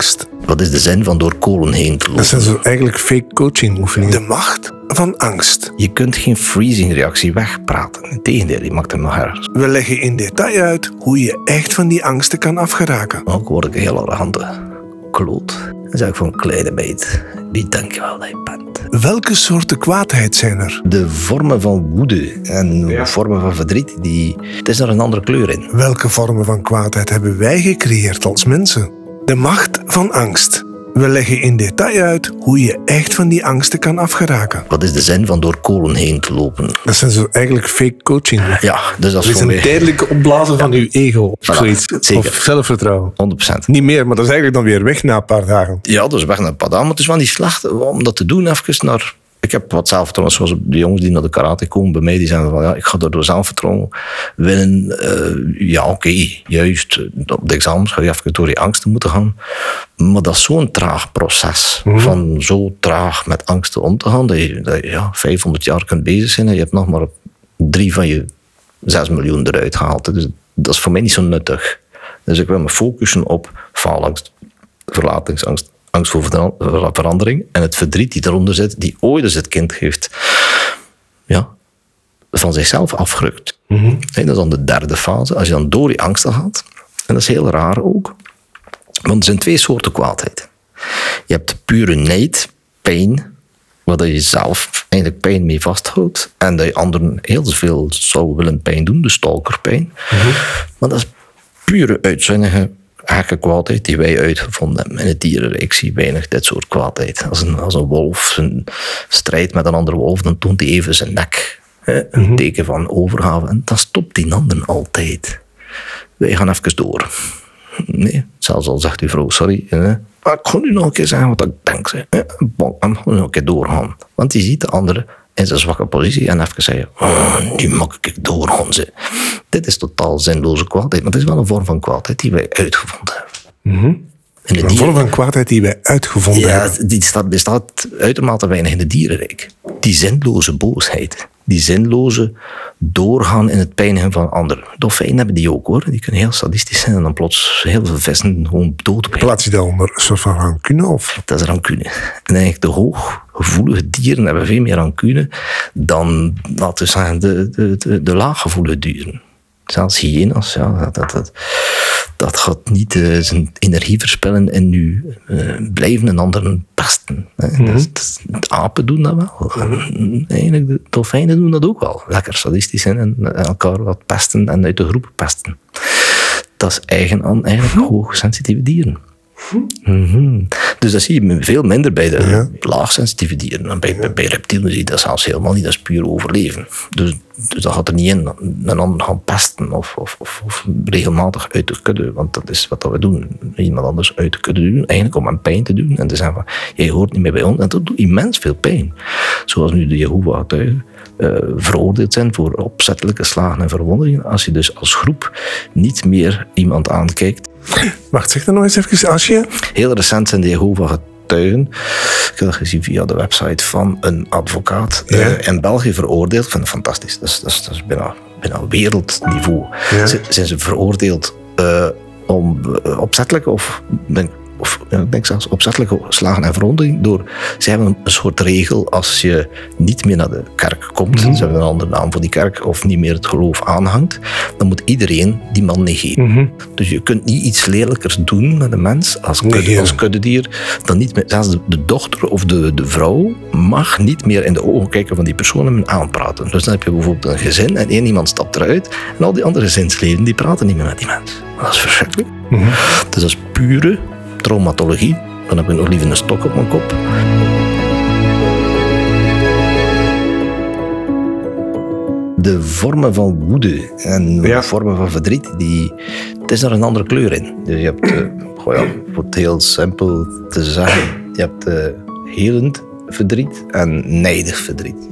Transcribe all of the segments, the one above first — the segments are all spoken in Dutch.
angst. Wat is de zin van door kolen heen te Dat lopen? zijn zo eigenlijk fake coaching oefeningen. De macht van angst. Je kunt geen freezing-reactie wegpraten. Integendeel, die maakt hem nog erger. We leggen in detail uit hoe je echt van die angsten kan afgeraken. Ook word ik een heel arrogante kloot. Dan zeg ik van kleine meid, die denk je wel dat je bent. Welke soorten kwaadheid zijn er? De vormen van woede en vormen van verdriet, die, het is er een andere kleur in. Welke vormen van kwaadheid hebben wij gecreëerd als mensen? De macht van angst. We leggen in detail uit hoe je echt van die angsten kan afgeraken. Wat is de zin van door kolen heen te lopen? Dat zijn zo eigenlijk fake coaching. Ja, dus dat Dat is is voor een tijdelijke opblazen van uw ego Voilà, zoiets. zeker. Of zelfvertrouwen. 100%. Niet meer, maar dat is eigenlijk dan weer weg na een paar dagen. Ja, dus weg naar een paar dagen. Maar het is wel niet slecht om dat te doen. Even naar... Ik heb wat zelfvertrouwen, zoals de jongens die naar de karate komen bij mij, die zeggen van ja, ik ga door zelfvertrouwen winnen. Eh, ja, oké, juist. Op de examens ga je even door die angsten moeten gaan. Maar dat is zo'n traag proces. Van zo traag met angsten om te gaan, dat je, dat je ja, 500 jaar kunt bezig zijn en je hebt nog maar drie van je 6 miljoen eruit gehaald. Dus dat is voor mij niet zo nuttig. Dus ik wil me focussen op faalangst, verlatingsangst, angst voor vera- verandering en het verdriet die eronder zit, die ooit eens het kind heeft ja, van zichzelf afgerukt. Hè, dat is dan de derde fase. Als je dan door die angsten gaat, en dat is heel raar ook, want er zijn twee soorten kwaadheid. Je hebt pure neid, pijn, waar je zelf eigenlijk pijn mee vasthoudt en dat je anderen heel veel zou willen pijn doen, de stalkerpijn. Maar dat is pure uitzinnige kwaadheid die wij uitgevonden hebben. In het dierenrijk zie je weinig dit soort kwaadheid. Als een, als een wolf zijn strijd met een andere wolf, dan toont hij even zijn nek. Hè, een teken van overgave. En dan stopt die ander altijd. Wij gaan even door. Nee, zelfs al zegt uw vrouw, sorry. Hè, maar ik ga nu nog een keer zeggen wat ik denk. Hè, Bon, en gewoon nog een keer doorgaan. Want die ziet de andere in zijn zwakke positie en even zeggen, oh, nu mag ik doorgaan. Zeg. Dit is totaal zinloze kwaadheid, maar het is wel een vorm van kwaadheid die wij uitgevonden hebben. In de Een vorm van kwaadheid die wij uitgevonden ja, hebben. die staat, bestaat uitermate weinig in het dierenrijk. Die zinloze boosheid. Die zinloze doorgaan in het pijnigen van anderen. Dolfijnen hebben die ook hoor. Die kunnen heel sadistisch zijn en dan plots heel veel vissen gewoon doodbrengen. Plaats je dat onder een soort van rancune? Of? Dat is rancune. En eigenlijk de hooggevoelige dieren hebben veel meer rancune dan, laten we zeggen, de, de, de, de laaggevoelige dieren. Zelfs hyena's, ja, dat, dat, dat, dat gaat niet eh, zijn energie verspillen en nu eh, blijven een ander pesten. Hè. De apen doen dat wel. En Eigenlijk, de dolfijnen doen dat ook wel. Lekker sadistisch zijn en elkaar wat pesten en uit de groep pesten. Dat is eigen aan eigenlijk hoogsensitieve dieren. Mhm. Dus dat zie je veel minder bij de Ja. laagsensitieve dieren. En bij, bij, bij reptielen zie je dat zelfs helemaal niet. Dat is puur overleven. Dus, dus dat gaat er niet in een ander gaan pesten of, of, of, of regelmatig uit de kudde. Want dat is wat we doen. Iemand anders uit de kudde doen. Eigenlijk om hem pijn te doen. En te zeggen van, jij hoort niet meer bij ons. En dat doet immens veel pijn. Zoals nu de Jehovah-getuigen eh, veroordeeld zijn voor opzettelijke slagen en verwonderingen. Als je dus als groep niet meer iemand aankijkt Wacht, zeg dat nog eens even. Als je... Heel recent zijn de Jehovah-getuigen, ik heb dat gezien via de website van een advocaat, Ja. eh, in België veroordeeld. Ik vind dat fantastisch. Dat is, dat is, dat is bijna, bijna wereldniveau. Ja. Zijn ze veroordeeld eh, om eh, opzettelijke of, of ik denk zelfs opzettelijke slagen en verwondering door... Ze hebben een soort regel als je niet meer naar de kerk komt, Mhm. ze hebben een andere naam voor die kerk, of niet meer het geloof aanhangt, dan moet iedereen die man negeren. Mhm. Dus je kunt niet iets lelijkers doen met een mens als, kudde, als kuddedier dan niet meer. Zelfs de, de dochter of de, de vrouw mag niet meer in de ogen kijken van die persoon en aanpraten. Dus dan heb je bijvoorbeeld een gezin en één iemand stapt eruit en al die andere gezinsleden die praten niet meer met die mens. Dat is verschrikkelijk. Mhm. Dus dat is pure traumatologie. Dan heb ik nog liever een stok op mijn kop. De vormen van woede en Ja. vormen van verdriet, die, het is er een andere kleur in. Dus je hebt, eh, goh ja, voor het heel simpel te zeggen, je hebt eh, helend verdriet en nijdig verdriet.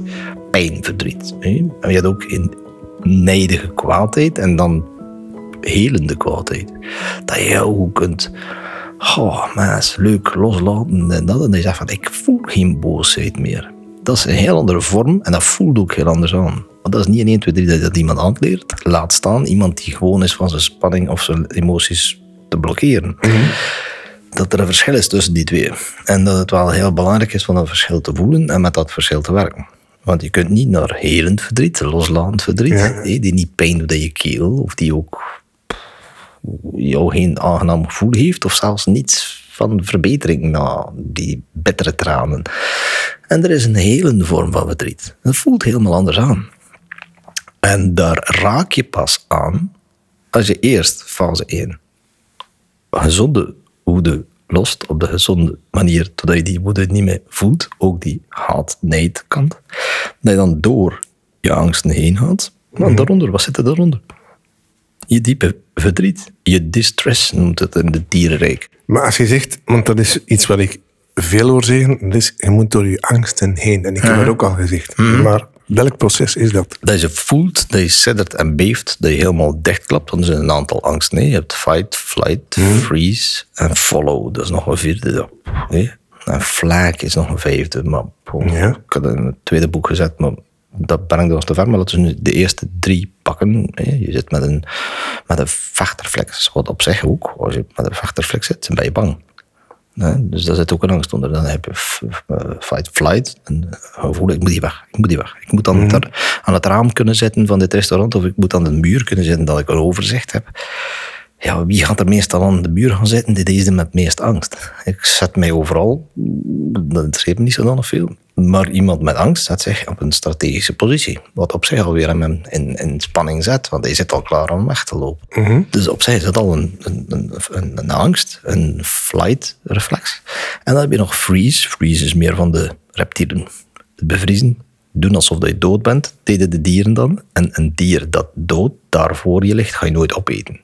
Pijnverdriet. hè. En je hebt ook in nijdige kwaadheid en dan helende kwaadheid. Dat je jou kunt, oh mens, leuk loslaten en dat. En je zegt van, ik voel geen boosheid meer. Dat is een heel andere vorm en dat voelt ook heel anders aan. Want dat is niet in 1, 2, 3 dat je dat iemand aanleert. Laat staan iemand die gewoon is van zijn spanning of zijn emoties te blokkeren. dat er een verschil is tussen die twee. En dat het wel heel belangrijk is om dat verschil te voelen en met dat verschil te werken. Want je kunt niet naar helend verdriet, loslatend verdriet, Ja. die niet pijn doet in je keel, of die ook jou geen aangenaam gevoel heeft, of zelfs niets van verbetering na die bittere tranen. En er is een helende vorm van verdriet. Dat voelt helemaal anders aan. En daar raak je pas aan als je eerst fase 1 gezonde woede lost op de gezonde manier, totdat je die woede niet meer voelt, ook die haat-nijd-kant, dat je dan door je angsten heen gaat. Maar daaronder, wat zit er daaronder? Je diepe verdriet, je distress noemt het in de dierenrijk. Maar als je zegt, want dat is iets wat ik veel hoor zeggen, dat is, je moet door je angsten heen. En ik heb dat ook al gezegd. Maar welk proces is dat? Dat je voelt, dat je siddert en beeft, dat je helemaal dichtklapt. Want er zijn een aantal angsten. hè. Je hebt fight, flight, freeze en follow. Dat is nog een vierde. En flag is nog een vijfde. Maar Ja. ik had het in het tweede boek gezet, maar dat brengt ons te ver. Maar laten we nu de eerste drie pakken. Je zit met een, met een vechterflex. Wat op zich ook, als je met een vechterflex zit, dan ben je bang. Dus daar zit ook een angst onder. Dan heb je eh, fight, flight. En eh, gevoel, ik moet hier weg. Ik moet hier weg. Ik moet dan daar aan het raam kunnen zitten van dit restaurant. Of ik moet aan de muur kunnen zitten dat ik een overzicht heb. Ja, wie gaat er meestal aan de muur gaan zitten? Dit is de met het meest angst. Ik zet mij overal. Dat interesseert me niet zo dan veel. Maar iemand met angst zet zich op een strategische positie. Wat op zich alweer hem in, in, in spanning zet. Want hij zit al klaar om weg te lopen. Dus op zich is dat al een, een, een, een, angst. Een flight reflex. En dan heb je nog freeze. Freeze is meer van de reptielen. Het bevriezen. Doen alsof je dood bent. Deden de dieren dan. En een dier dat dood daar voor je ligt, ga je nooit opeten.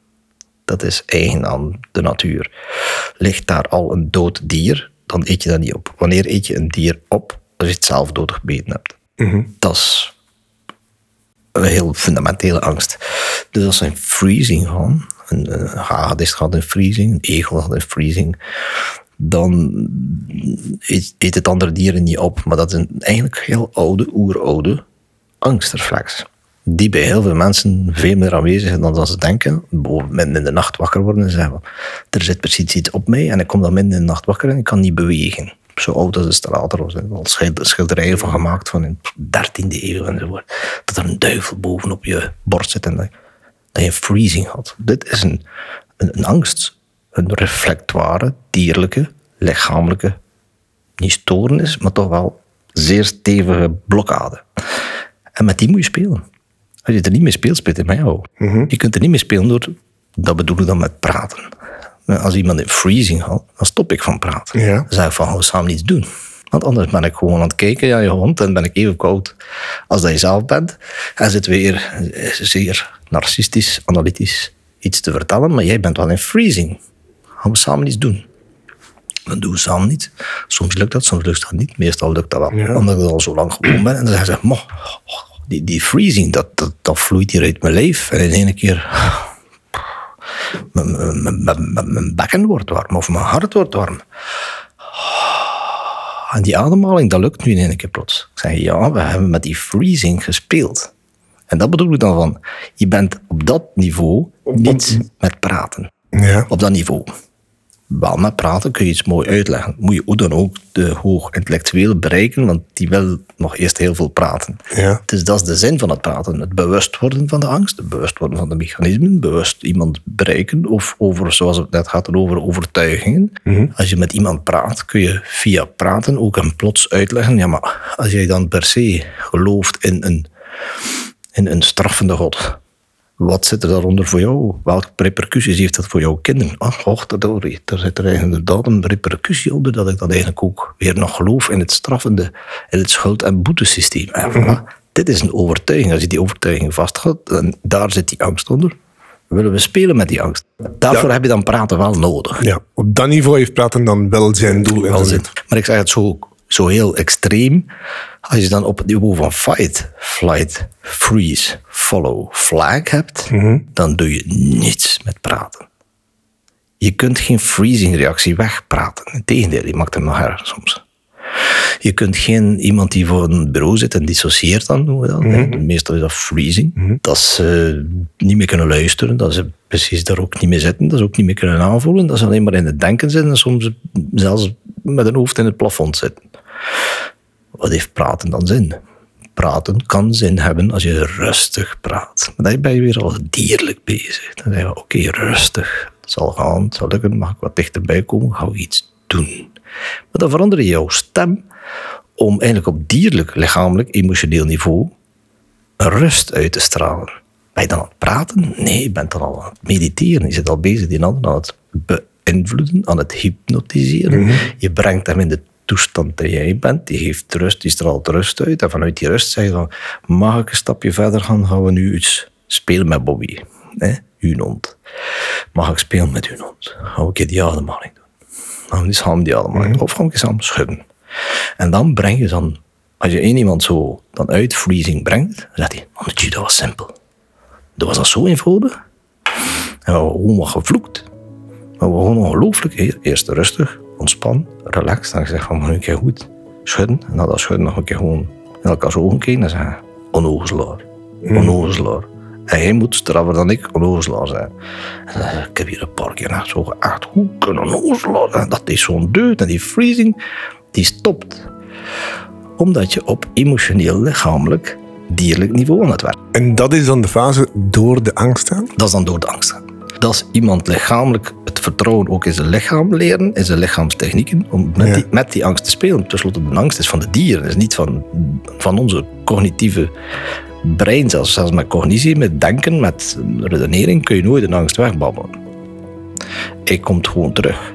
Dat is eigen aan de natuur. Ligt daar al een dood dier, dan eet je dat niet op. Wanneer eet je een dier op? Als je het zelf doodgebeten hebt. Dat is een heel fundamentele angst. Dus als ze in freezing gaan, een, een hagedis gaat in freezing, een egel gaat in freezing, dan eet, eet het andere dieren niet op. Maar dat is een eigenlijk heel oude, oeroude angstreflex. Die bij heel veel mensen veel meer aanwezig is dan ze denken. Bijvoorbeeld in de nacht wakker worden en zeggen: Er zit precies iets op mij en ik kom dan midden in de nacht wakker en ik kan niet bewegen. Zo oud als de straat, er al schilder- schilderijen van gemaakt van in de 13e eeuw enzovoort. Dat er een duivel bovenop je borst zit en dat, dat je freezing had. Dit is een, een, een angst, een reflectoire, dierlijke, lichamelijke, niet stoornis, maar toch wel zeer stevige blokkade. En met die moet je spelen. Als je er niet mee speelt, speelt het met jou. Je kunt er niet mee spelen door, dat bedoel ik dan met praten. Als iemand in freezing gaat, dan stop ik van praten. Ja. Dan zeg ik van, gaan we samen iets doen. Want anders ben ik gewoon aan het kijken naar je hond en ben ik even koud als dat je zelf bent. En zit weer zeer narcistisch, analytisch iets te vertellen, maar jij bent wel in freezing. Gaan we samen iets doen. Dan doen we samen niet. Soms lukt dat, soms lukt dat niet. Meestal lukt dat wel. Ja. Omdat ik al zo lang gewoon ben. En dan zeggen ze, "Mo, die, die freezing, dat, dat, dat vloeit hier uit mijn lijf. En in één keer... Mijn, bekken wordt warm of mijn hart wordt warm. En die ademhaling, dat lukt nu in één keer plots. Ik zeg, ja, we hebben met die freezing gespeeld. En dat bedoel ik dan van, je bent op dat niveau niet met praten Ja. op dat niveau. Wel met praten kun je iets mooi uitleggen. Moet je hoe dan ook de hoog intellectuele bereiken, want die wil nog eerst heel veel praten. Ja. Dus dat is de zin van het praten. Het bewust worden van de angst, het bewust worden van de mechanismen, bewust iemand bereiken, of over, zoals het net gaat, over overtuigingen. Als je met iemand praat, kun je via praten ook hem plots uitleggen, ja, maar als jij dan per se gelooft in een, in een straffende God, wat zit er daaronder voor jou? Welke repercussies heeft dat voor jouw kinderen? Ach, och, daar, daar zit er inderdaad een repercussie onder dat ik dat eigenlijk ook weer nog geloof in het straffende, in het schuld- en boetesysteem. En voilà, dit is een overtuiging. Als je die overtuiging vasthoudt, dan daar zit die angst onder. Willen we spelen met die angst? Daarvoor Ja. heb je dan praten wel nodig. ja. Op dat niveau heeft praten dan wel zijn doel. en zin. Maar ik zeg het zo, zo heel extreem. Als je dan op het niveau van fight, flight, freeze, follow, flag hebt, dan doe je niets met praten. Je kunt geen freezing reactie wegpraten. Integendeel, je maakt hem nog erger soms. Je kunt geen iemand die voor een bureau zit en dissocieert dan, noemen we dat. Meestal is dat freezing. Dat ze niet meer kunnen luisteren, dat ze precies daar ook niet mee zitten. Dat is ook niet meer kunnen aanvoelen. Dat is alleen maar in het denken zitten en soms zelfs met een hoofd in het plafond zitten. Wat heeft praten dan zin? Praten kan zin hebben als je rustig praat. Maar dan ben je weer al dierlijk bezig. Dan zeg je, oké, rustig. Het zal gaan, het zal lukken, mag ik wat dichterbij komen, ga ik iets doen. Maar dan verander je jouw stem om eigenlijk op dierlijk, lichamelijk, emotioneel niveau rust uit te stralen. Ben je dan aan het praten? Nee, je bent dan al aan het mediteren. Je zit al bezig die ander aan het beïnvloeden, aan het hypnotiseren. Je brengt hem in de toestand dat jij bent. Die geeft rust, die straalt rust uit. En vanuit die rust zeg je dan, mag ik een stapje verder gaan? Gaan we nu iets spelen met Bobby? Hè? Uw hond. Mag ik spelen met uw hond? Gaan we een die ademhaling doen? Gaan we eens samen die ademhaling Of gaan we samen schudden? En dan breng je dan, als je één iemand zo dan uit freezing brengt, dan zegt hij, oh, dat was simpel. Dat was al zo eenvoudig. En we hebben gewoon wat gevloekt. Maar we gewoon ongelooflijk. Eerst rustig, ontspan, relax. Dan zeg van, een keer goed schudden. En dan dat schudden nog een keer gewoon in elkaars ogen kijken en zeggen, onnozelaar, onnozelaar. En hij moet straffer dan ik onnozelaar zijn. En dan, ik heb hier een paar keer echt zo geacht, hoe kan onnozelaar zijn? Dat is zo'n deut en die freezing, die stopt. Omdat je op emotioneel, lichamelijk, dierlijk niveau aan het werken. En dat is dan de fase door de angst aan? Dat is dan door de angst. Dat is iemand lichamelijk het vertrouwen ook in zijn lichaam leren, in zijn lichaamstechnieken, om met, Ja. die, met die angst te spelen. Ten slotte, de angst is van de dieren, is niet van, van onze cognitieve brein. Zelfs, zelfs met cognitie, met denken, met redenering kun je nooit een angst wegbabbelen. Hij komt gewoon terug.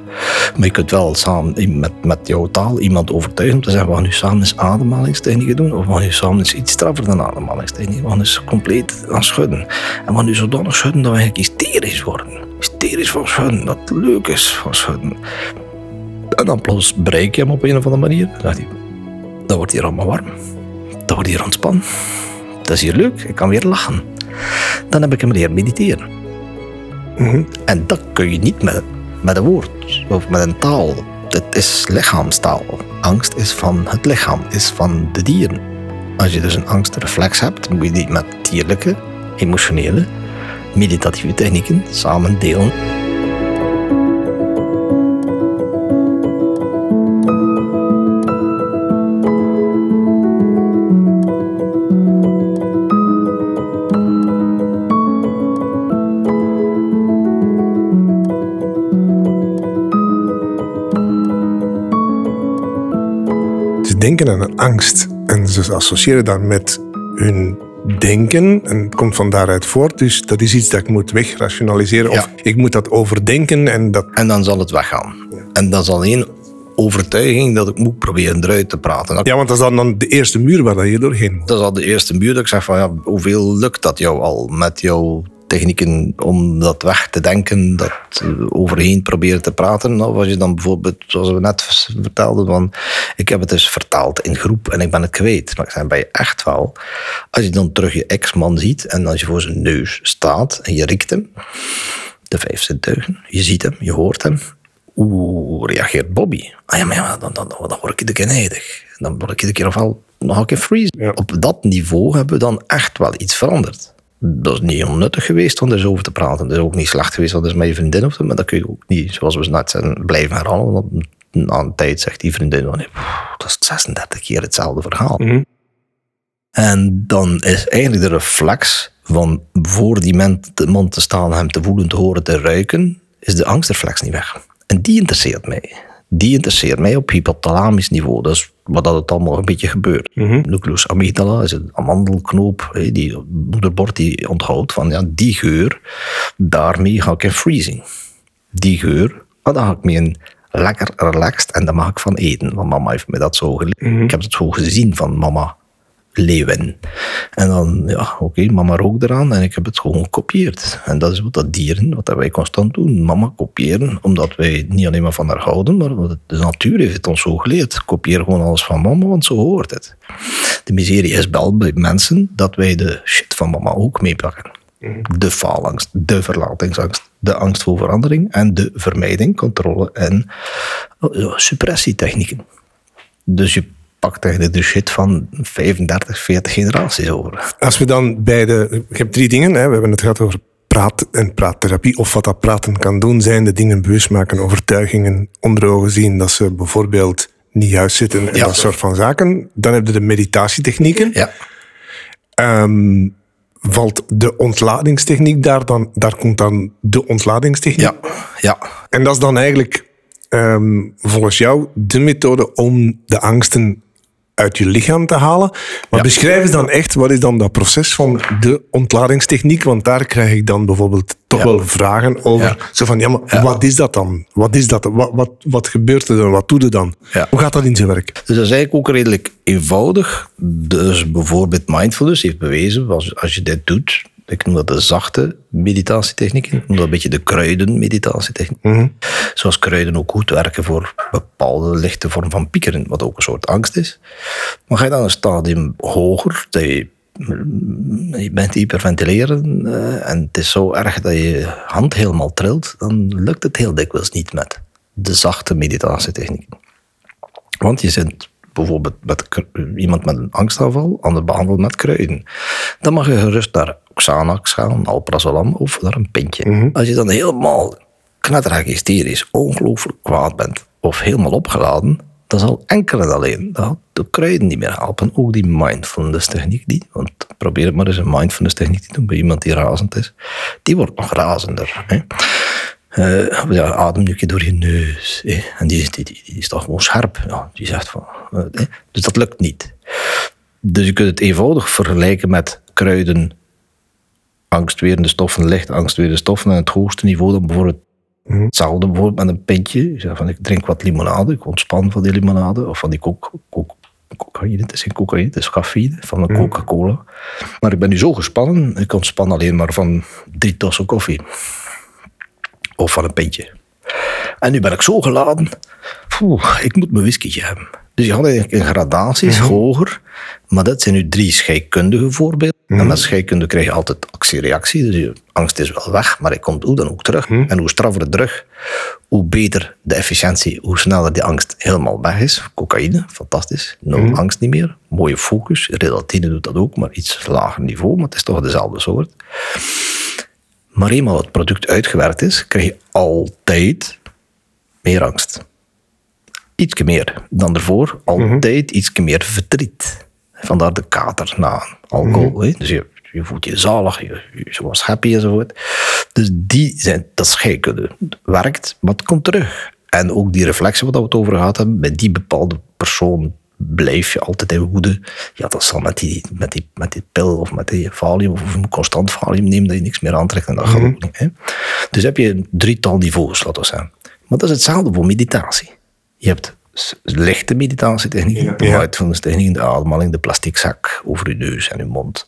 Maar je kunt wel samen met, met jouw taal iemand overtuigen om te zeggen: we gaan nu samen eens ademhalingstechnieken doen. Of we gaan nu samen eens iets straffer dan ademhalingstechnieken. We gaan eens compleet gaan schudden. En we gaan nu zodanig schudden dat we eigenlijk hysterisch worden. Hysterisch van schudden, dat het leuk is van schudden. En dan plots bereik je hem op een of andere manier. Dan hij: wordt hier allemaal warm. Dat wordt hier ontspannen. Dat is hier leuk, ik kan weer lachen. Dan heb ik hem leren mediteren. En dat kun je niet met, met een woord of met een taal. Het is lichaamstaal. Angst is van het lichaam, is van de dieren. Als je dus een angstreflex hebt, moet je die met dierlijke, emotionele, meditatieve technieken samen delen. Denken aan een angst en ze associëren dat met hun denken en het komt van daaruit voort. Dus dat is iets dat ik moet wegrationaliseren Ja. of ik moet dat overdenken en dat... En dan zal het weggaan. En dat is alleen overtuiging dat ik moet proberen eruit te praten. Dat, Ja, want dat is dan, dan de eerste muur waar je doorheen moet. dat is al de eerste muur dat ik zeg van ja, hoeveel lukt dat jou al met jouw technieken om dat weg te denken, dat overheen proberen te praten. Of als je dan bijvoorbeeld, zoals we net vertelden, van ik heb het dus vertaald in groep en ik ben het kwijt. Maar ik zei, ben je echt wel, als je dan terug je ex-man ziet en als je voor zijn neus staat en je riekt hem, de vijf zintuigen, je ziet hem, je hoort hem, hoe reageert Bobby? Ah ja, maar ja, dan, dan, dan, dan word ik nijdig. Dan word ik iedere keer ofwel nog een keer freeze. Ja. Op dat niveau hebben we dan echt wel iets veranderd. Dat is niet onnuttig geweest om er zo over te praten. Dat is ook niet slecht geweest, want dat is met je vriendin of zo. Maar dat kun je ook niet, zoals we net zijn, blijven herhalen. Want na een tijd zegt die vriendin van, dat is 36 keer hetzelfde verhaal. En dan is eigenlijk de reflex van voor die man, de man te staan, hem te voelen, te horen, te ruiken, is de angstreflex niet weg. En die interesseert mij. Die interesseert mij op hypothalamisch niveau. Dat is wat dat het allemaal een beetje gebeurt. Nucleus amygdala is een amandelknoop, die moederbord die onthoudt van ja, die geur, daarmee ga ik in freezing. Die geur, ah, dan ga ik mee in lekker relaxed en daar mag ik van eten. Want mama heeft me dat zo geleerd. Ik heb het zo gezien van mama leeuwen. En dan, ja, oké, mama rookt eraan en ik heb het gewoon gekopieerd. En dat is wat dat dieren, wat dat wij constant doen. Mama kopiëren, omdat wij niet alleen maar van haar houden, maar omdat de natuur heeft het ons zo geleerd. Kopieer gewoon alles van mama, want zo hoort het. De miserie is wel bij mensen dat wij de shit van mama ook meepakken. De faalangst, de verlatingsangst, de angst voor verandering en de vermijding, controle en oh, suppressietechnieken. Dus je pakt eigenlijk de shit van 35, 40 generaties over. Als we dan bij de... Je hebt drie dingen. Hè. We hebben het gehad over praat en praattherapie, of wat dat praten kan doen, zijn de dingen bewust maken, overtuigingen onder ogen zien, dat ze bijvoorbeeld niet juist zitten en Ja. dat soort van zaken. Dan heb je de meditatietechnieken. Ja. Ehm, valt de ontladingstechniek daar dan, daar komt dan de ontladingstechniek. Ja. Ja. En dat is dan eigenlijk ehm, volgens jou de methode om de angsten uit je lichaam te halen. Maar Ja. beschrijf eens dan echt, wat is dan dat proces van de ontladingstechniek? Want daar krijg ik dan bijvoorbeeld toch Ja. wel vragen over. Ja. Zo van, ja, maar wat is dat dan? Wat is dat? Wat, wat, wat gebeurt er dan? Wat doe je dan? Hoe gaat dat in zijn werk? Dus dat is eigenlijk ook redelijk eenvoudig. Dus bijvoorbeeld mindfulness heeft bewezen, als, als je dit doet, ik noem dat de zachte meditatietechniek, ik noem dat een beetje de kruiden-meditatietechniek. Zoals kruiden ook goed werken voor bepaalde lichte vorm van piekeren, wat ook een soort angst is. Maar ga je dan een stadium hoger, dat je, je bent hyperventileren eh, en het is zo erg dat je hand helemaal trilt, dan lukt het heel dikwijls niet met de zachte meditatietechniek. Want je zit bijvoorbeeld met iemand met een angstaanval aan het behandelen met kruiden. Dan mag je gerust naar Xanax gaan, Alprazolam of naar een pintje. Als je dan helemaal knetterhek hysterisch, ongelooflijk kwaad bent of helemaal opgeladen, dan zal enkel en alleen dat de kruiden niet meer helpen. Ook die mindfulness techniek niet. Want probeer het maar eens een mindfulness techniek te doen bij iemand die razend is. Die wordt nog razender. Hè? Eh, ja, adem een keer door je neus. En die, die, die, die is toch gewoon scherp. Ja, die zegt van, eh. Dus dat lukt niet. Dus je kunt het eenvoudig vergelijken met kruiden, angstwerende stoffen, licht angstwerende stoffen. En het hoogste niveau dan bijvoorbeeld hetzelfde bijvoorbeeld met een pintje. Je zegt van, ik drink wat limonade, ik ontspan van die limonade. Of van die coca coca cocaïne, het is geen cocaïne, het is cafeïne van een Coca-Cola. Maar ik ben nu zo gespannen, ik ontspan alleen maar van drie tossen koffie of van een pintje. En nu ben ik zo geladen. Poeh, ik moet mijn whisky hebben. Dus je gaat eigenlijk in gradaties hoger. Maar dat zijn nu drie scheikundige voorbeelden. En met scheikunde krijg je altijd actie-reactie. Dus je angst is wel weg, maar hij komt hoe dan ook terug. En hoe straffer het terug, hoe beter de efficiëntie, hoe sneller die angst helemaal weg is. Cocaïne, fantastisch. Nul angst niet meer. Mooie focus. Relatine doet dat ook, maar iets lager niveau. Maar het is toch dezelfde soort. Maar eenmaal het product uitgewerkt is, krijg je altijd meer angst. Ietsje meer dan ervoor. Altijd ietsje meer verdriet. Vandaar de kater na alcohol. hè. Dus je, je voelt je zalig, je, je was happy enzovoort. Dus die zijn, dat is scheikunde. Het werkt, maar het komt terug. En ook die reflexen wat we het over gehad hebben, bij die bepaalde persoon blijf je altijd in woede. Ja, dat zal met die, met die, met die pil of met die valium, of je moet constant valium nemen dat je niks meer aantrekt. En dat gaat ook niet. Hè? Dus heb je een drietal niveaus, laten we zeggen. Maar dat is hetzelfde voor meditatie. Je hebt lichte meditatietechnieken, de Ja. mindfulness technieken, de ademhaling, de plastic zak over je neus en je mond.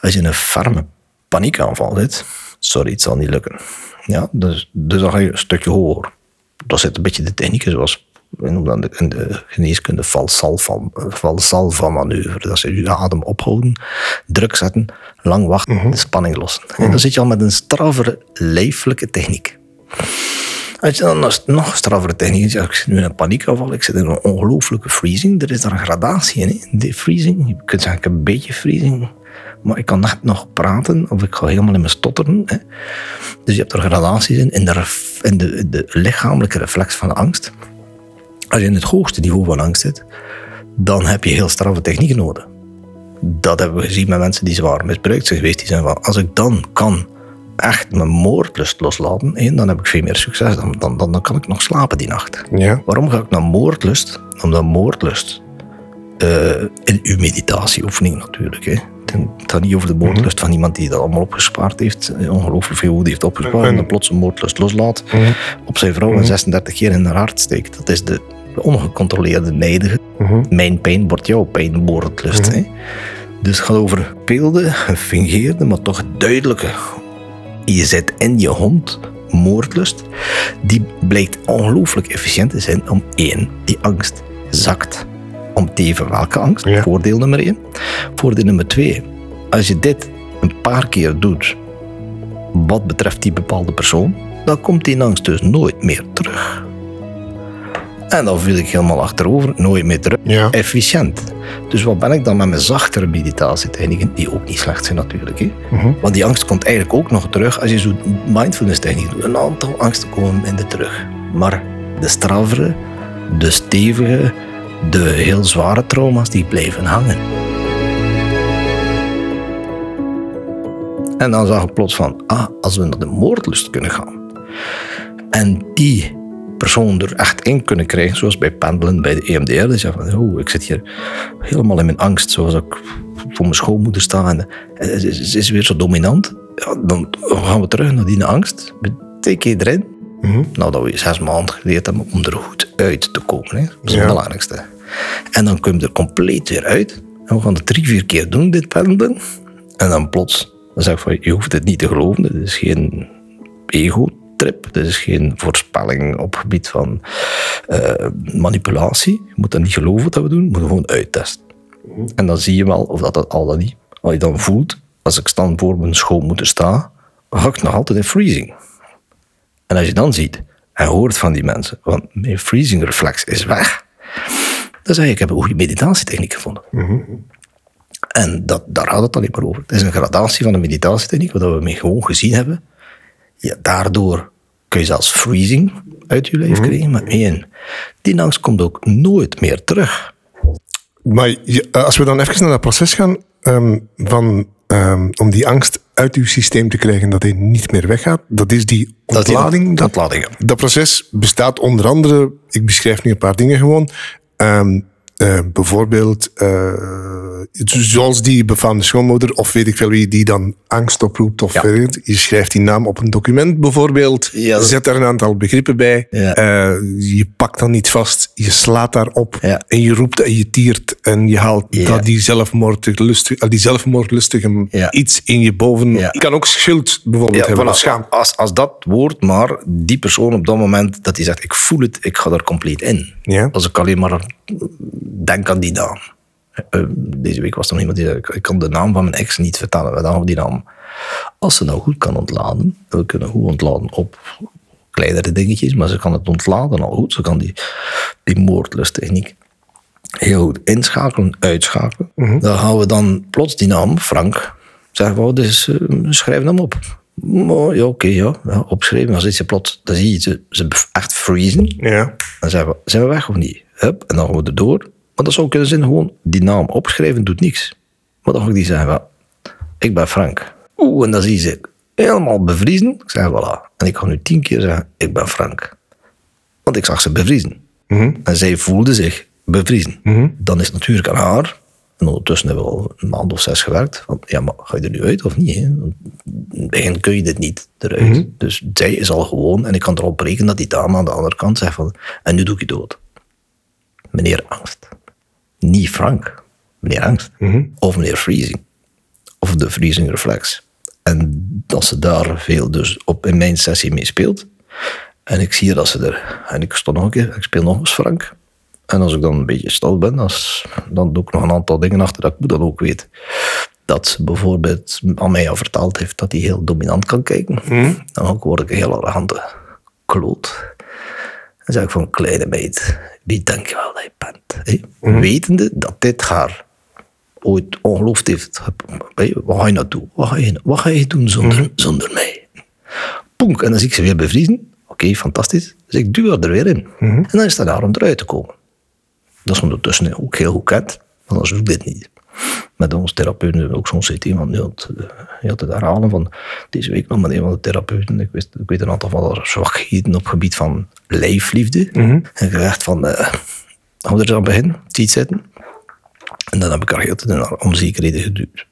Als je in een ferme paniekaanval zit, sorry, het zal niet lukken. Ja, dus, dus dan ga je een stukje hoger. Dat zit een beetje de technieken zoals we noemen dat in de geneeskunde valsalva, valsalva manoeuvre. Dat is je adem ophouden, druk zetten, lang wachten, de spanning lossen. En dan zit je al met een straffere lijfelijke techniek. Als je dan nog- nog straffere techniek zegt, ik zit nu in een paniekaanval, ik zit in een ongelooflijke freezing. Er is daar een gradatie in, hè? die freezing. Je kunt zeggen, ik heb een beetje freezing, maar ik kan net nog praten of ik ga helemaal in mijn stotteren. Hè? Dus je hebt er gradaties in, in, de, in de, de lichamelijke reflex van angst. Als je in het hoogste niveau van angst zit, dan heb je heel straffe technieken nodig. Dat hebben we gezien met mensen die zwaar misbruikt zijn geweest. Die zijn van, als ik dan kan echt mijn moordlust loslaten, hè, dan heb ik veel meer succes. Dan, dan, dan, kan ik nog slapen die nacht. Ja. Waarom ga ik naar moordlust? Omdat moordlust eh, in uw meditatieoefening natuurlijk. Hè. Het gaat niet over de moordlust van iemand die dat allemaal opgespaard heeft. Ongelooflijk veel woede heeft opgespaard. En dan plots een moordlust loslaat. Op zijn vrouw en 36 keer in haar hart steekt. Dat is de ongecontroleerde nijdige. Mijn pijn wordt jouw pijn, moordlust. hè. Dus het gaat over beelden, gefingeerde, maar toch duidelijke. Je zit in je hond, moordlust. Die blijkt ongelooflijk efficiënt te zijn om één, die angst zakt. Om te even welke angst? Ja. Voordeel nummer één. Voordeel nummer twee. Als je dit een paar keer doet, wat betreft die bepaalde persoon, dan komt die angst dus nooit meer terug. En dan viel ik helemaal achterover, nooit meer terug. Ja. Efficiënt. Dus wat ben ik dan met mijn zachtere meditatietechnieken, die ook niet slecht zijn natuurlijk. Hè? Mhm. Want die angst komt eigenlijk ook nog terug als je zo mindfulness techniek doet. Een aantal angsten komen minder terug. Maar de straffere, de stevige, de heel zware trauma's, die blijven hangen. En dan zag ik plots van, ah, als we naar de moordlust kunnen gaan. En die persoon er echt in kunnen krijgen, zoals bij pendelen, bij de EMDR. Dus ja, van, oh, ik zit hier helemaal in mijn angst, zoals ik voor mijn schoonmoeder sta. En eh, ze is, weer zo dominant. Ja, dan gaan we terug naar die angst. Twee keer erin. Mhm. Nou, dat we zes maanden geleerd hebben om er goed uit te komen. Hè. Dat is Ja. het belangrijkste. En dan kom je er compleet weer uit. En we gaan het drie, vier keer doen, dit pendelen. En dan plots, dan zeg ik van, je hoeft het niet te geloven. Dit is geen ego-trip. Dit is geen voorspelling op gebied van eh, manipulatie. Je moet dat niet geloven wat we doen. Je moet het gewoon uittesten. En dan zie je wel of dat, dat al dan niet. Wat je dan voelt, als ik dan voor mijn schoonmoeder sta, dan ga ik nog altijd in freezing. En als je dan ziet en hoort van die mensen, want mijn freezing reflex is weg, dan zeg je, ik heb een goede meditatietechniek gevonden. En dat, daar gaat het alleen maar over. Het is een gradatie van een meditatietechniek, wat we mee gewoon gezien hebben. Ja, daardoor kun je zelfs freezing uit je lijf krijgen, maar één, die angst komt ook nooit meer terug. Maar eh, als we dan even naar dat proces gaan, ehm, van, ehm, om die angst uit uw systeem te krijgen, dat hij niet meer weggaat, dat is die Dat ontlading. Dat, ja. dat proces bestaat onder andere, ik beschrijf nu een paar dingen gewoon, ehm, eh, bijvoorbeeld eh, zoals die befaamde schoonmoeder, of weet ik veel wie, die dan angst oproept, of Ja. weet je schrijft die naam op een document bijvoorbeeld, Ja, zet daar een aantal begrippen bij, Ja. eh, je pakt dan iets vast, je slaat daarop en je roept en je tiert en je haalt dat die zelfmoordlustige, die zelfmoordlustige iets in je boven. Je kan ook schuld bijvoorbeeld hebben, voilà. of schaam. als, als dat woord maar die persoon op dat moment dat hij zegt, ik voel het, ik ga er compleet in. Ja. Als ik alleen maar denk aan die naam. Eh, Deze week was er nog iemand die zei, ik- kan de naam van mijn ex niet vertellen. We dan die naam. Als ze nou goed kan ontladen, we kunnen goed ontladen op kleinere dingetjes, maar ze kan het ontladen al goed. Ze kan die, die moordlusttechniek heel goed inschakelen, uitschakelen. Dan gaan we dan plots die naam, Frank, zeggen we, dus eh, schrijf hem op. Oh, ja, oké, ja, ja, opschrijven. Dan zit je plots, dan zie je ze, ze echt freezen. Ja. Dan zijn we, zijn we weg of niet? Hup, en dan gaan we erdoor. Maar dat zou kunnen zijn gewoon die naam opschrijven doet niks. Maar dan ga ik die zeggen, wel, ik ben Frank. Oeh, en dan zie ze helemaal bevriezen. Ik zeg, voilà. En ik ga nu tien keer zeggen, ik ben Frank. Want ik zag ze bevriezen. En zij voelde zich bevriezen. Dan is het natuurlijk aan haar. En ondertussen hebben we al een maand of zes gewerkt. Van, ja, maar ga je er nu uit of niet? Hè? In het begin kun je dit niet eruit. Dus zij is al gewoon. En ik kan erop rekenen dat die dame aan de andere kant zegt van... En nu doe ik je dood. Meneer Angst. Niet Frank. Meneer Angst. Of meneer Freezing. Of de Freezing Reflex. En dat ze daar veel dus op in mijn sessie mee speelt. En ik zie dat ze er... En ik stond nog een keer, ik speel nog eens Frank. En als ik dan een beetje stil ben, als, dan doe ik nog een aantal dingen achter dat ik dan ook weet. Dat ze bijvoorbeeld aan mij al verteld heeft dat hij heel dominant kan kijken. Dan ook word ik een heel arrogante kloot. Dan zeg ik van, kleine meid, wie denk je wel dat je bent? hè? Wetende dat dit haar ooit ongeloofd heeft. Hé, Wat ga je nou doen? Wat ga je, wat ga je doen zonder, zonder mij? Poenk, en dan zie ik ze weer bevriezen. Oké, fantastisch. Dus ik duw haar er weer in. En dan is het daar om eruit te komen. Dat is ondertussen ook heel goed kent, want anders doe ik dit niet. Met onze therapeuten ook zo'n die had, eh, die had het herhalen van deze week nog met een van de therapeuten. Ik, wist, ik weet een aantal van haar zwakheden op het gebied van lijfliefde. En gezegd van, eh hou er aan begin, ziet zitten. En dan heb ik haar heel tijd in haar onzekerheden geduwd.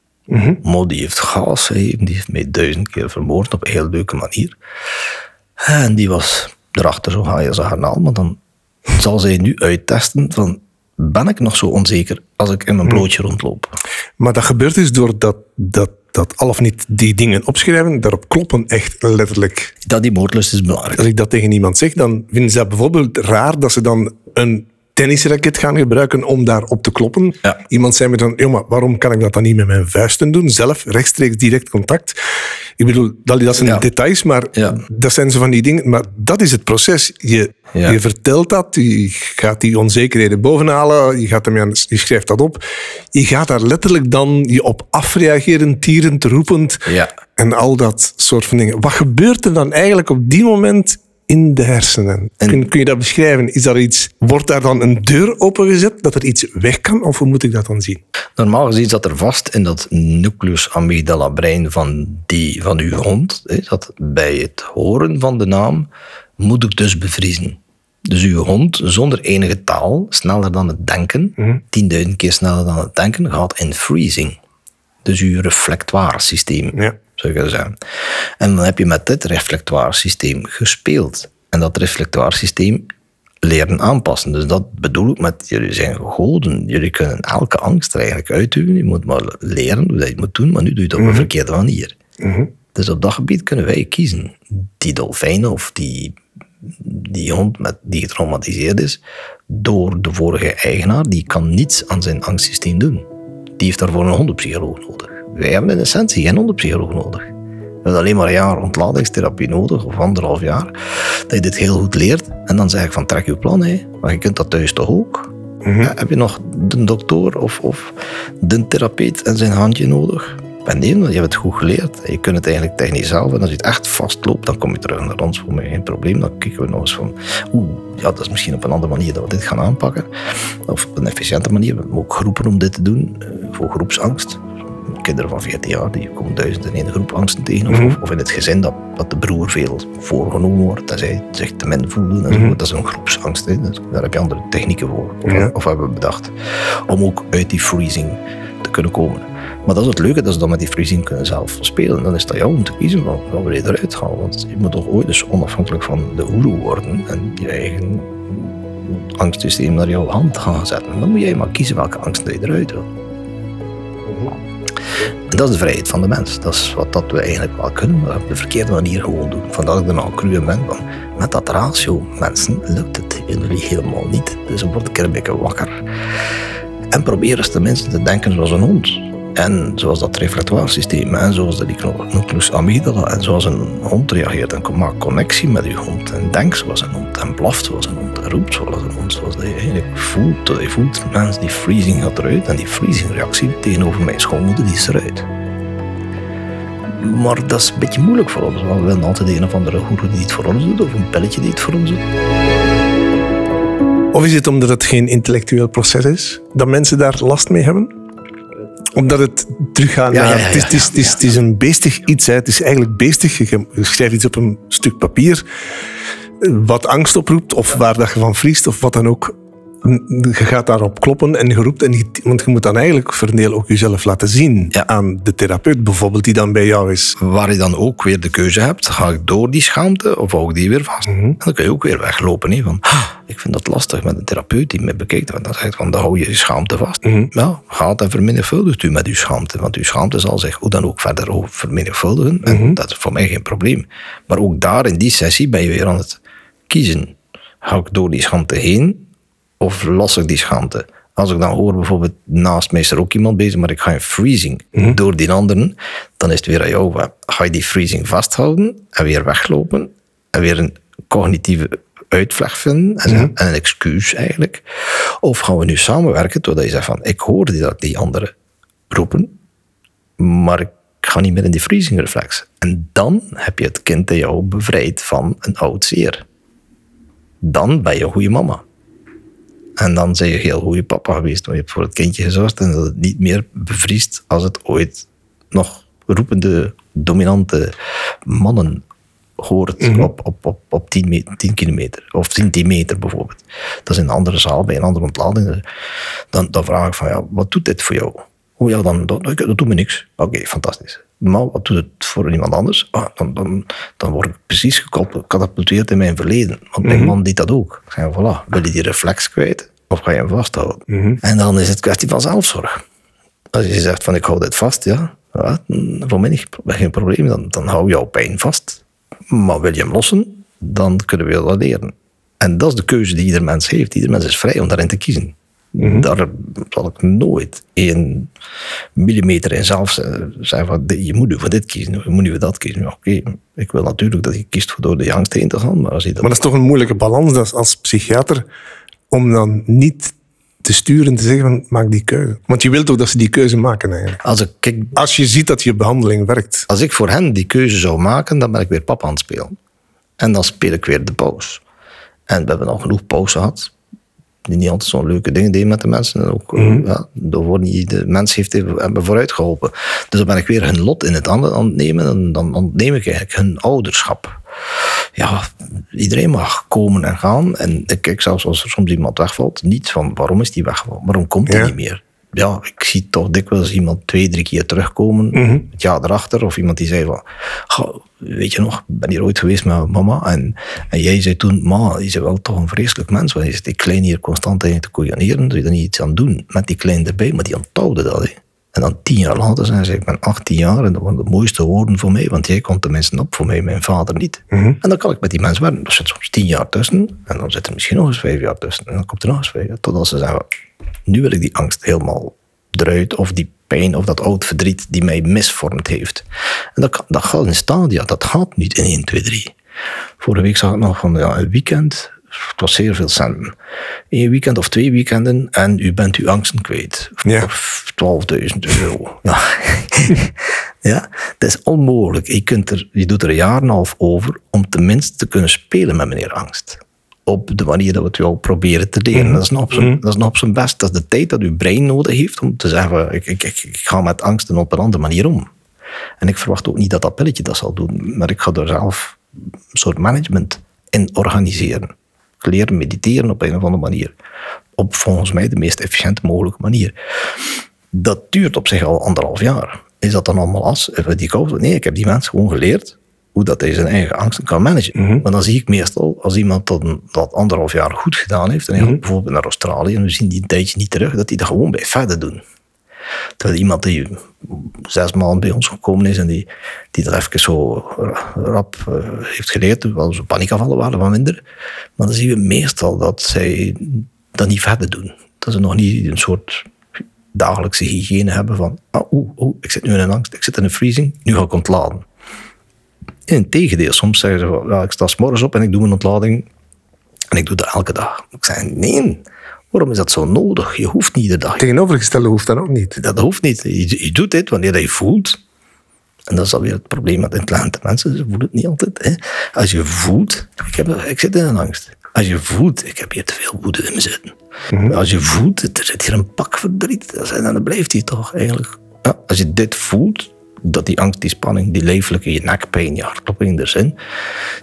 Maar die heeft gas gegeven, die heeft mij duizend keer vermoord op een heel leuke manier. En die was erachter, zo ga je ze herhalen, maar dan zal zij nu uittesten van, ben ik nog zo onzeker als ik in mijn blootje rondloop? Maar dat gebeurt dus doordat dat, dat al of niet die dingen opschrijven, daarop kloppen echt letterlijk. Dat die moordlust is belangrijk. Als ik dat tegen iemand zeg, dan vinden ze dat bijvoorbeeld raar dat ze dan een tennisraket gaan gebruiken om daarop te kloppen. Ja. Iemand zei me dan, "Ja, maar waarom kan ik dat dan niet met mijn vuisten doen? Zelf, rechtstreeks, direct contact. Ik bedoel, dat, dat zijn Ja. details, maar Ja. dat zijn zo van die dingen. Maar dat is het proces. Je, je vertelt dat, je gaat die onzekerheden bovenhalen, je, gaat de- je schrijft dat op. Je gaat daar letterlijk dan je op afreageren, tierend, roepend. Ja. En al dat soort van dingen. Wat gebeurt er dan eigenlijk op die moment in de hersenen? En- kun, kun je dat beschrijven? Is daar iets, wordt daar dan een deur opengezet dat er iets weg kan? Of hoe moet ik dat dan zien? Normaal gezien zat er vast in dat nucleus amygdala brein van, die, van uw hond, hè, dat bij het horen van de naam moet ik dus bevriezen. Dus uw hond, zonder enige taal, sneller dan het denken, 10.000 keer sneller dan het denken, gaat in freezing. Dus uw reflectoire systeem, Ja. Zeggen. En dan heb je met dit reflectoire systeem gespeeld. En dat reflectoire systeem leren aanpassen. Dus dat bedoel ik met, jullie zijn gegoden. Jullie kunnen elke angst er eigenlijk uitduwen. Je moet maar leren hoe dat je het moet doen, maar nu doe je het op een verkeerde manier. Dus op dat gebied kunnen wij kiezen. Die dolfijn of die, die hond met, die getraumatiseerd is door de vorige eigenaar, die kan niets aan zijn angstsysteem doen. Die heeft daarvoor een hondenpsycholoog nodig. Wij hebben in essentie geen hondenpsycholoog nodig. We hebben alleen maar een jaar ontladingstherapie nodig, of anderhalf jaar, dat je dit heel goed leert. En dan zeg ik van, trek je plan, hè. maar je kunt dat thuis toch ook? Ja, heb je nog de dokter of, of de therapeut en zijn handje nodig? Ben nee, want je hebt het goed geleerd. Je kunt het eigenlijk technisch zelf. En als je het echt vastloopt, dan kom je terug naar ons voor mij geen probleem. Dan kijken we nog eens van, oeh, ja, dat is misschien op een andere manier dat we dit gaan aanpakken. Of op een efficiënte manier. We hebben ook geroepen om dit te doen, eh, voor groepsangst. Kinderen van 14 jaar, die komen duizend in één groep angsten tegen. Of, of, of in het gezin dat, dat de broer veel voorgenomen wordt en zij zich te min voelen. En zo. Dat is een groepsangst. Hè. Daar heb je andere technieken voor. Of, Ja. of hebben we bedacht. Om ook uit die freezing te kunnen komen. Maar dat is het leuke, dat ze dan met die freezing kunnen zelf spelen. Dan is dat jou om te kiezen van wat wil je eruit halen. Want je moet toch ooit dus onafhankelijk van de oeroe worden en je eigen angstsysteem naar jouw hand gaan zetten. Dan moet jij maar kiezen welke angst dat je eruit wil. Dat is de vrijheid van de mens. Dat is wat dat we eigenlijk wel kunnen, maar op de verkeerde manier gewoon doen. Vandaar dat ik er nou cruwe ben. Met dat ratio, mensen, lukt het jullie helemaal niet. Dus word ik een beetje wakker. En probeer eens tenminste te denken zoals een hond. En zoals dat reflectoire systeem, en zoals de nucleus amygdala, en zoals een hond reageert. En maak connectie met je hond. En denk zoals een hond. En blaft zoals een hond. En roept zoals een hond. Zoals dat je voelt. Dat je voelt, mensen, die freezing gaat eruit. En die freezing reactie tegenover mijn schoonmoeder, die is eruit. Maar dat is een beetje moeilijk voor ons. Want we willen altijd een of andere goeroe die het voor ons doet. Of een pelletje die het voor ons doet. Of is het omdat het geen intellectueel proces is, dat mensen daar last mee hebben? Omdat het teruggaan Ja, naar... ja, het, is, het, is, het, is, het is een beestig iets. Hè. Het is eigenlijk beestig. Je schrijft iets op een stuk papier wat angst oproept of waar dat je van vriest of wat dan ook. Je gaat daarop kloppen en je roept. En je, want je moet dan eigenlijk deel ook jezelf laten zien Ja. aan de therapeut bijvoorbeeld, die dan bij jou is. Waar je dan ook weer de keuze hebt, ga ik door die schaamte of hou ik die weer vast? En dan kun je ook weer weglopen. Hè, van, "Ah, ik vind dat lastig met een therapeut die me bekijkt. Want dan zegt van, dan hou je je schaamte vast. Ja, gaat en vermenigvuldigt u met uw schaamte. Want uw schaamte zal zich hoe dan ook verder over vermenigvuldigen. En dat is voor mij geen probleem. Maar ook daar in die sessie ben je weer aan het kiezen. Ga ik door die schaamte heen of los ik die schaamte? Als ik dan hoor bijvoorbeeld naast mij is er ook iemand bezig, maar ik ga in freezing door die anderen, dan is het weer aan jou. Ga je die freezing vasthouden en weer weglopen en weer een cognitieve uitvleg vinden en, zeggen- en een excuus eigenlijk? Of gaan we nu samenwerken totdat je zegt van ik hoor die, dat die anderen roepen, maar ik ga niet meer in die freezing reflex. En dan heb je het kind in jou bevrijd van een oud zeer. Dan ben je een goede mama. En dan ben je heel goede papa geweest. Want je hebt voor het kindje gezorgd en dat het niet meer bevriest als het ooit nog roepende, dominante mannen hoort op, op, op, op 10, me- 10 kilometer. Of 10 meter bijvoorbeeld. Dat is in een andere zaal, bij een andere ontlading. Dan, dan vraag ik van, ja, wat doet dit voor jou? Oh ja, dan, dat, dat doet me niks. Oké, fantastisch. Maar wat doet het voor iemand anders? Ah, dan, dan, dan word ik precies gekoppeld- gecatapulteerd in mijn verleden. Want mijn man deed dat ook. Ik zei, voilà, wil je die reflex kwijt? Of ga je hem vasthouden? En dan is het kwestie van zelfzorg. Als je zegt van ik hou dit vast, ja, ja voor mij niet, geen probleem. Dan, dan hou jouw pijn vast. Maar wil je hem lossen, dan kunnen we dat leren. En dat is de keuze die ieder mens heeft. Ieder mens is vrij om daarin te kiezen. Mhm. Daar zal ik nooit één millimeter in zelf zeggen van je moet nu voor dit kiezen, je moet nu voor dat kiezen. Oké, ik wil natuurlijk dat je kiest voor door de angst heen te gaan, maar als je dat... Maar dat is toch een moeilijke balans als psychiater om dan niet te sturen te zeggen van maak die keuze. Want je wilt toch dat ze die keuze maken eigenlijk. Als ik, kijk, Als je ziet dat je behandeling werkt. als ik voor hen die keuze zou maken, dan ben ik weer papa aan het spelen. En dan speel ik weer de pauze. En we hebben al genoeg pauze gehad. Die niet altijd zo'n leuke dingen deden met de mensen. En ook, ja, daar wordt niet, de mens heeft hebben vooruit geholpen. Dus dan ben ik weer hun lot in het handen aan het nemen. En dan ontneem ik eigenlijk hun ouderschap. Ja, iedereen mag komen en gaan. En ik kijk zelfs als er soms iemand wegvalt, niet van waarom is die weggevallen? Waarom komt hij Ja. niet meer? Ja, ik zie toch dikwijls iemand twee, drie keer terugkomen. Het jaar erachter. Of iemand die zei van, "Goh, weet je nog, ben hier ooit geweest met mama. En, en jij zei toen, ma, je bent wel toch een vreselijk mens. Want je zit die klein hier constant tegen te koeianeren. Doe je er niet iets aan doen? Met die klein erbij. Maar die onthouden dat, hè. En dan tien jaar later zijn ze, ik ben 18 jaar en dat waren de mooiste woorden voor mij, want jij komt tenminste op voor mij, mijn vader niet. En dan kan ik met die mensen werken. Er zit soms tien jaar tussen en dan zit er misschien nog eens vijf jaar tussen. En dan komt er nog eens vijf jaar, totdat ze zeggen, nu wil ik die angst helemaal eruit, of die pijn, of dat oud verdriet die mij misvormd heeft. En dat, dat gaat in stadia, dat gaat niet in 1, 2, 3. Vorige week zag ik nog van ja, een weekend, het was zeer veel centen. Eén weekend of twee weekenden en u bent uw angsten kwijt. Ja. Of 12.000 euro. Ja. ja, dat is onmogelijk. Je, kunt er, je doet er een jaar en een half over om tenminste te kunnen spelen met meneer angst. Op de manier dat we het jou proberen te leren. dat, is nog op zijn, dat is nog op zijn best. Dat is de tijd dat uw brein nodig heeft om te zeggen: ik, ik, ik, ik ga met angsten op een andere manier om. En ik verwacht ook niet dat dat pilletje dat zal doen, maar ik ga er zelf een soort management in organiseren. Leer mediteren op een of andere manier. Op volgens mij de meest efficiënte mogelijke manier. Dat duurt op zich al anderhalf jaar. Is dat dan allemaal as? Even Die? Nee, ik heb die mensen gewoon geleerd hoe dat hij zijn eigen angsten kan managen. Maar dan zie ik meestal, als iemand dat, dat anderhalf jaar goed gedaan heeft, en hij gaat bijvoorbeeld naar Australië en we zien die een tijdje niet terug, dat hij dat gewoon bij verder doen. Terwijl iemand die zes maanden bij ons gekomen is en die, die dat even zo rap eh, heeft geleerd, wel zo paniekaanvallen waren van minder. Maar dan zien we meestal dat zij dat niet verder doen. Dat ze nog niet een soort dagelijkse hygiëne hebben van, ah, oeh, ik zit nu in een angst, ik zit in een freezing, nu ga ik ontladen. In tegendeel, soms zeggen ze, ik sta morgens op en ik doe een ontlading en ik doe dat elke dag. Ik zeg, nee, waarom is dat zo nodig? Je hoeft niet iedere dag Tegenovergestelde hoeft dat ook niet. dat hoeft niet. Je, je doet dit wanneer je voelt. En dat is alweer het probleem met intelligente mensen. Ze voelen het niet altijd. Hè. Als je voelt, ik, heb, ik zit in een angst. Als je voelt, ik heb hier te veel woede in me zitten. Als je voelt, er zit hier een pak verdriet. dan blijft die toch eigenlijk. Ja, als je dit voelt, dat die angst, die spanning, die leeflijke, je nekpijn, je hartklopping er zijn.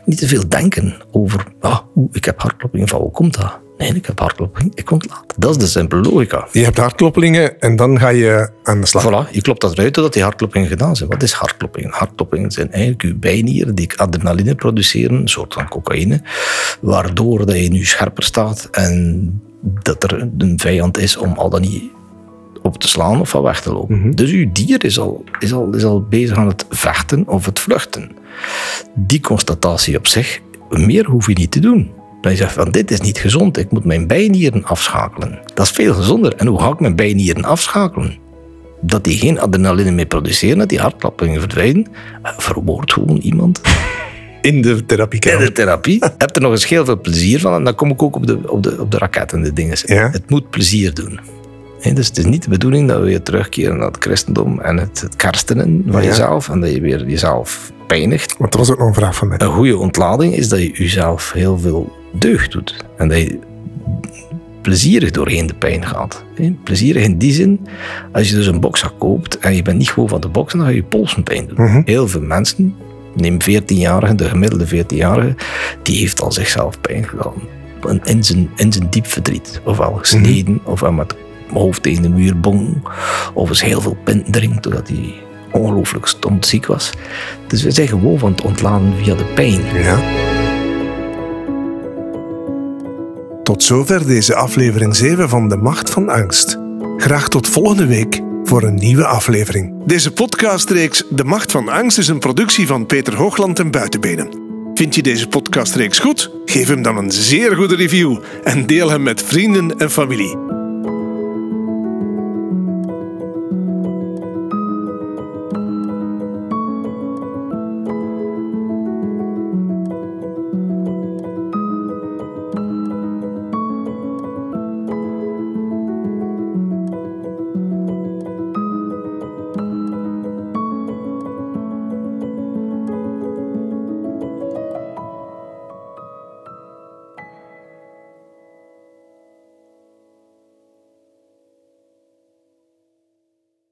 Niet te veel denken over, ah, ik heb hartklopping, van hoe komt dat? Nee, ik heb hartklopping, ik ontlaat. Dat is de simpele logica. Je hebt hartkloppingen en dan ga je aan de slag. Voilà, je klopt dat eruit totdat die hartkloppingen gedaan zijn. Wat is hartkloppingen? Hartkloppingen zijn eigenlijk je bijnieren die adrenaline produceren, een soort van cocaïne, waardoor dat je nu scherper staat en dat er een vijand is om al dan niet op te slaan of van weg te lopen. Dus uw dier is al, is, al, is al bezig aan het vechten of het vluchten. Die constatatie op zich, meer hoef je niet te doen. Dan je zegt van dit is niet gezond, ik moet mijn bijnieren afschakelen. Dat is veel gezonder. En hoe ga ik mijn bijnieren afschakelen? Dat die geen adrenaline meer produceren, dat die hartkloppingen verdwijnen. Eh, Verwoord gewoon iemand In de in therapiekamer. de therapie. Heb er nog eens heel veel plezier van. En dan kom ik ook op de, op de, op de raket en de dingen. Ja. Het moet plezier doen. Dus het is niet de bedoeling dat we weer terugkeren naar het christendom en het, het kerstenen van Ja. jezelf. En dat je weer jezelf pijnigt. Want dat was ook nog een vraag van mij. Een goede ontlading is dat je jezelf heel veel deugd doet. En dat je plezierig doorheen de pijn gaat. Plezierig in die zin, als je dus een bokzak koopt en je bent niet gewoon van de boksen, dan ga je je polsen pijn doen. Heel veel mensen, neem 14-jarige, de gemiddelde 14-jarige, die heeft al zichzelf pijn gedaan. In zijn, in zijn diep verdriet. Ofwel gesneden, ofwel met het hoofd tegen de muur bong, of eens heel veel pint drinkt, doordat hij ongelooflijk stomziek was. Dus we zijn gewoon van het ontladen via de pijn. Ja. Tot zover deze aflevering 7 van De Macht van Angst. Graag tot volgende week voor een nieuwe aflevering. Deze podcastreeks De Macht van Angst is een productie van Peter Hoogland en Buitenbenen. Vind je deze podcastreeks goed? Geef hem dan een zeer goede review en deel hem met vrienden en familie.